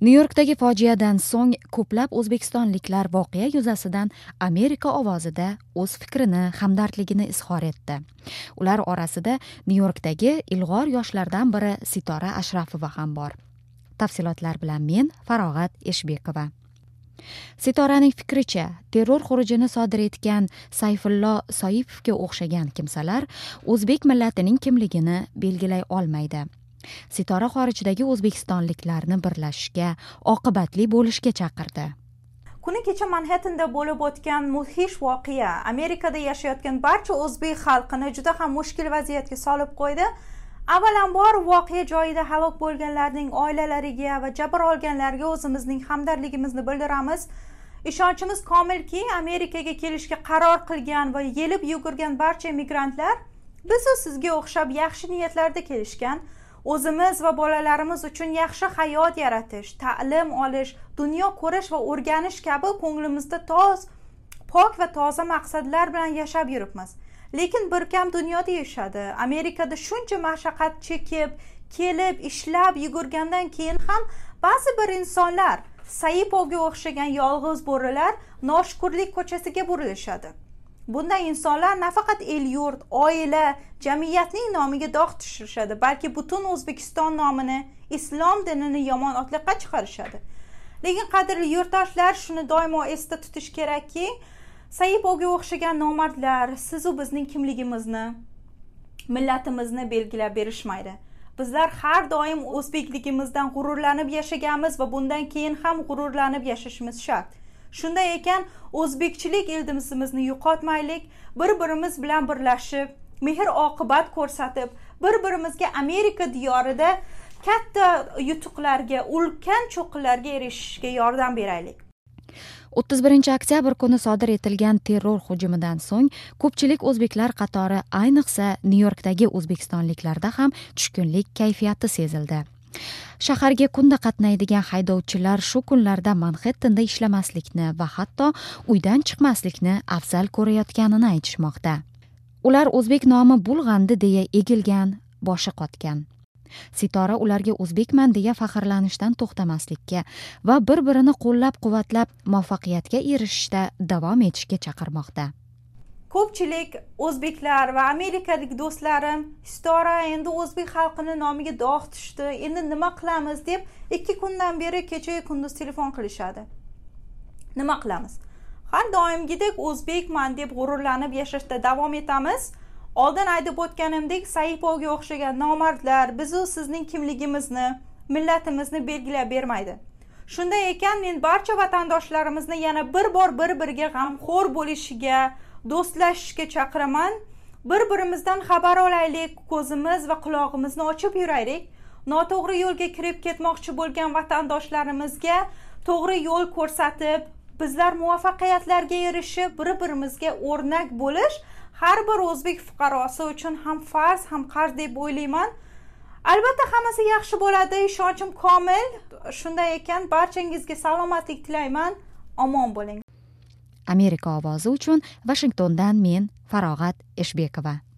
nyu yorkdagi fojiadan so'ng ko'plab o'zbekistonliklar voqea yuzasidan amerika ovozida o'z fikrini hamdardligini izhor etdi. Ular orasida nyu yorkdagi ilg'or yoshlardan biri sitora ashrafova ham bor. Tafsilotlar bilan men farog'at eshbekova. Sitoraning fikricha terror xurujini sodir etgan sayfullo soipovga o'xshagan kimsalar o'zbek millatining kimligini belgilay olmaydi. Sitora xorijdagi o'zbekistonliklarni birlashishga oqibatli bo'lishga chaqirdi. Kuni kecha manhettenda bo'lib o'tgan mudhish voqea amerikada yashayotgan barcha o'zbek xalqini juda ham mushkul vaziyatga solib qo'ydi. Avvalambor voqea joyida halok bo'lganlarning oilalariga va jabr olganlarga o'zimizning hamdardligimizni bildiramiz. Ishonchimiz komilki amerikaga kelishga qaror qilgan va yelib yugurgan barcha migrantlar biz sizga o'xshab yaxshi niyatlarda kelishgan. O'zimiz va bolalarimiz uchun yaxshi hayot yaratish ta'lim olish dunyo ko'rish va o'rganish kabi ko'nglimizda toz pok va toza maqsadlar bilan yashab yuribmiz. Lekin bir kam dunyoda yashadi. Amerikada shuncha mashaqqat chekib kelib ishlab yugurgandan keyin ham ba'zi bir insonlar saipovga o'xshagan yolg'iz bo'rilar noshukurlik ko'chasiga burilishadi. Bunday insonlar nafaqat el yurt oila jamiyatning nomiga dog' tushirishadi balki butun o'zbekiston nomini islom dinini yomon otliqqa chiqarishadi. Lekin qadrli yurtdoshlar shuni doimo esda tutish kerakki saipovga o'xshagan nomardlar sizu bizning kimligimizni millatimizni belgilab berishmaydi. Bizlar har doim o'zbekligimizdan g'ururlanib yashaganmiz va bundan keyin ham g'ururlanib yashashimiz shart. Shunday ekan o'zbekchilik ildizimizni yo'qotmaylik bir birimiz bilan birlashib mehr oqibat ko'rsatib bir birimizga amerika diyorida katta yutuqlarga ulkan cho'qqilarga erishishga yordam beraylik. o'ttiz birinchi oktyabr kuni sodir etilgan terror hujumidan so'ng ko'pchilik o'zbeklar qatori ayniqsa nyu yorkdagi o'zbekistonliklarda ham tushkunlik kayfiyati sezildi. Shaharga kunda qatnaydigan haydovchilar shu kunlarda manhettenda ishlamaslikni va hatto uydan chiqmaslikni afzal ko'rayotganini aytishmoqda. Ular o'zbek nomi bulg'andi deya egilgan boshi qotgan. Sitora ularga o'zbekman deya faxrlanishdan to'xtamaslikka va bir birini qo'llab quvvatlab muvaffaqiyatga erishishda davom etishga chaqirmoqda. Ko'pchilik o'zbeklar va amerikalik do'stlarim istora endi o'zbek xalqini nomiga dog' tushdi endi nima qilamiz? deb ikki kundan beri kechayu kunduz telefon qilishadi. Nima qilamiz? Har doimgidek o'zbekman deb g'ururlanib yashashda davom etamiz. Oldin aytib o'tganimdek saipovga o'xshagan nomardlar bizu sizning kimligimizni millatimizni belgilab bermaydi. Shunday ekan men barcha vatandoshlarimizni yana bir bor bir biriga g'amxo'r bo'lishiga do'stlashishga chaqiraman. Bir birimizdan xabar olaylik ko'zimiz va qulog'imizni ochib yuraylik. Noto'g'ri yo'lga kirib ketmoqchi bo'lgan vatandoshlarimizga to'g'ri yo'l ko'rsatib bizlar muvaffaqiyatlarga erishib bir birimizga o'rnak bo'lish har bir o'zbek fuqarosi uchun ham farz ham qarz deb o'ylayman. Albatta hammasi yaxshi bo'ladi. Ishonchim komil. Shunday ekan barchangizga salomatlik tilayman. Omon bo'ling. Amerika ovozi uchun vashingtondan men farog'at eshbekova.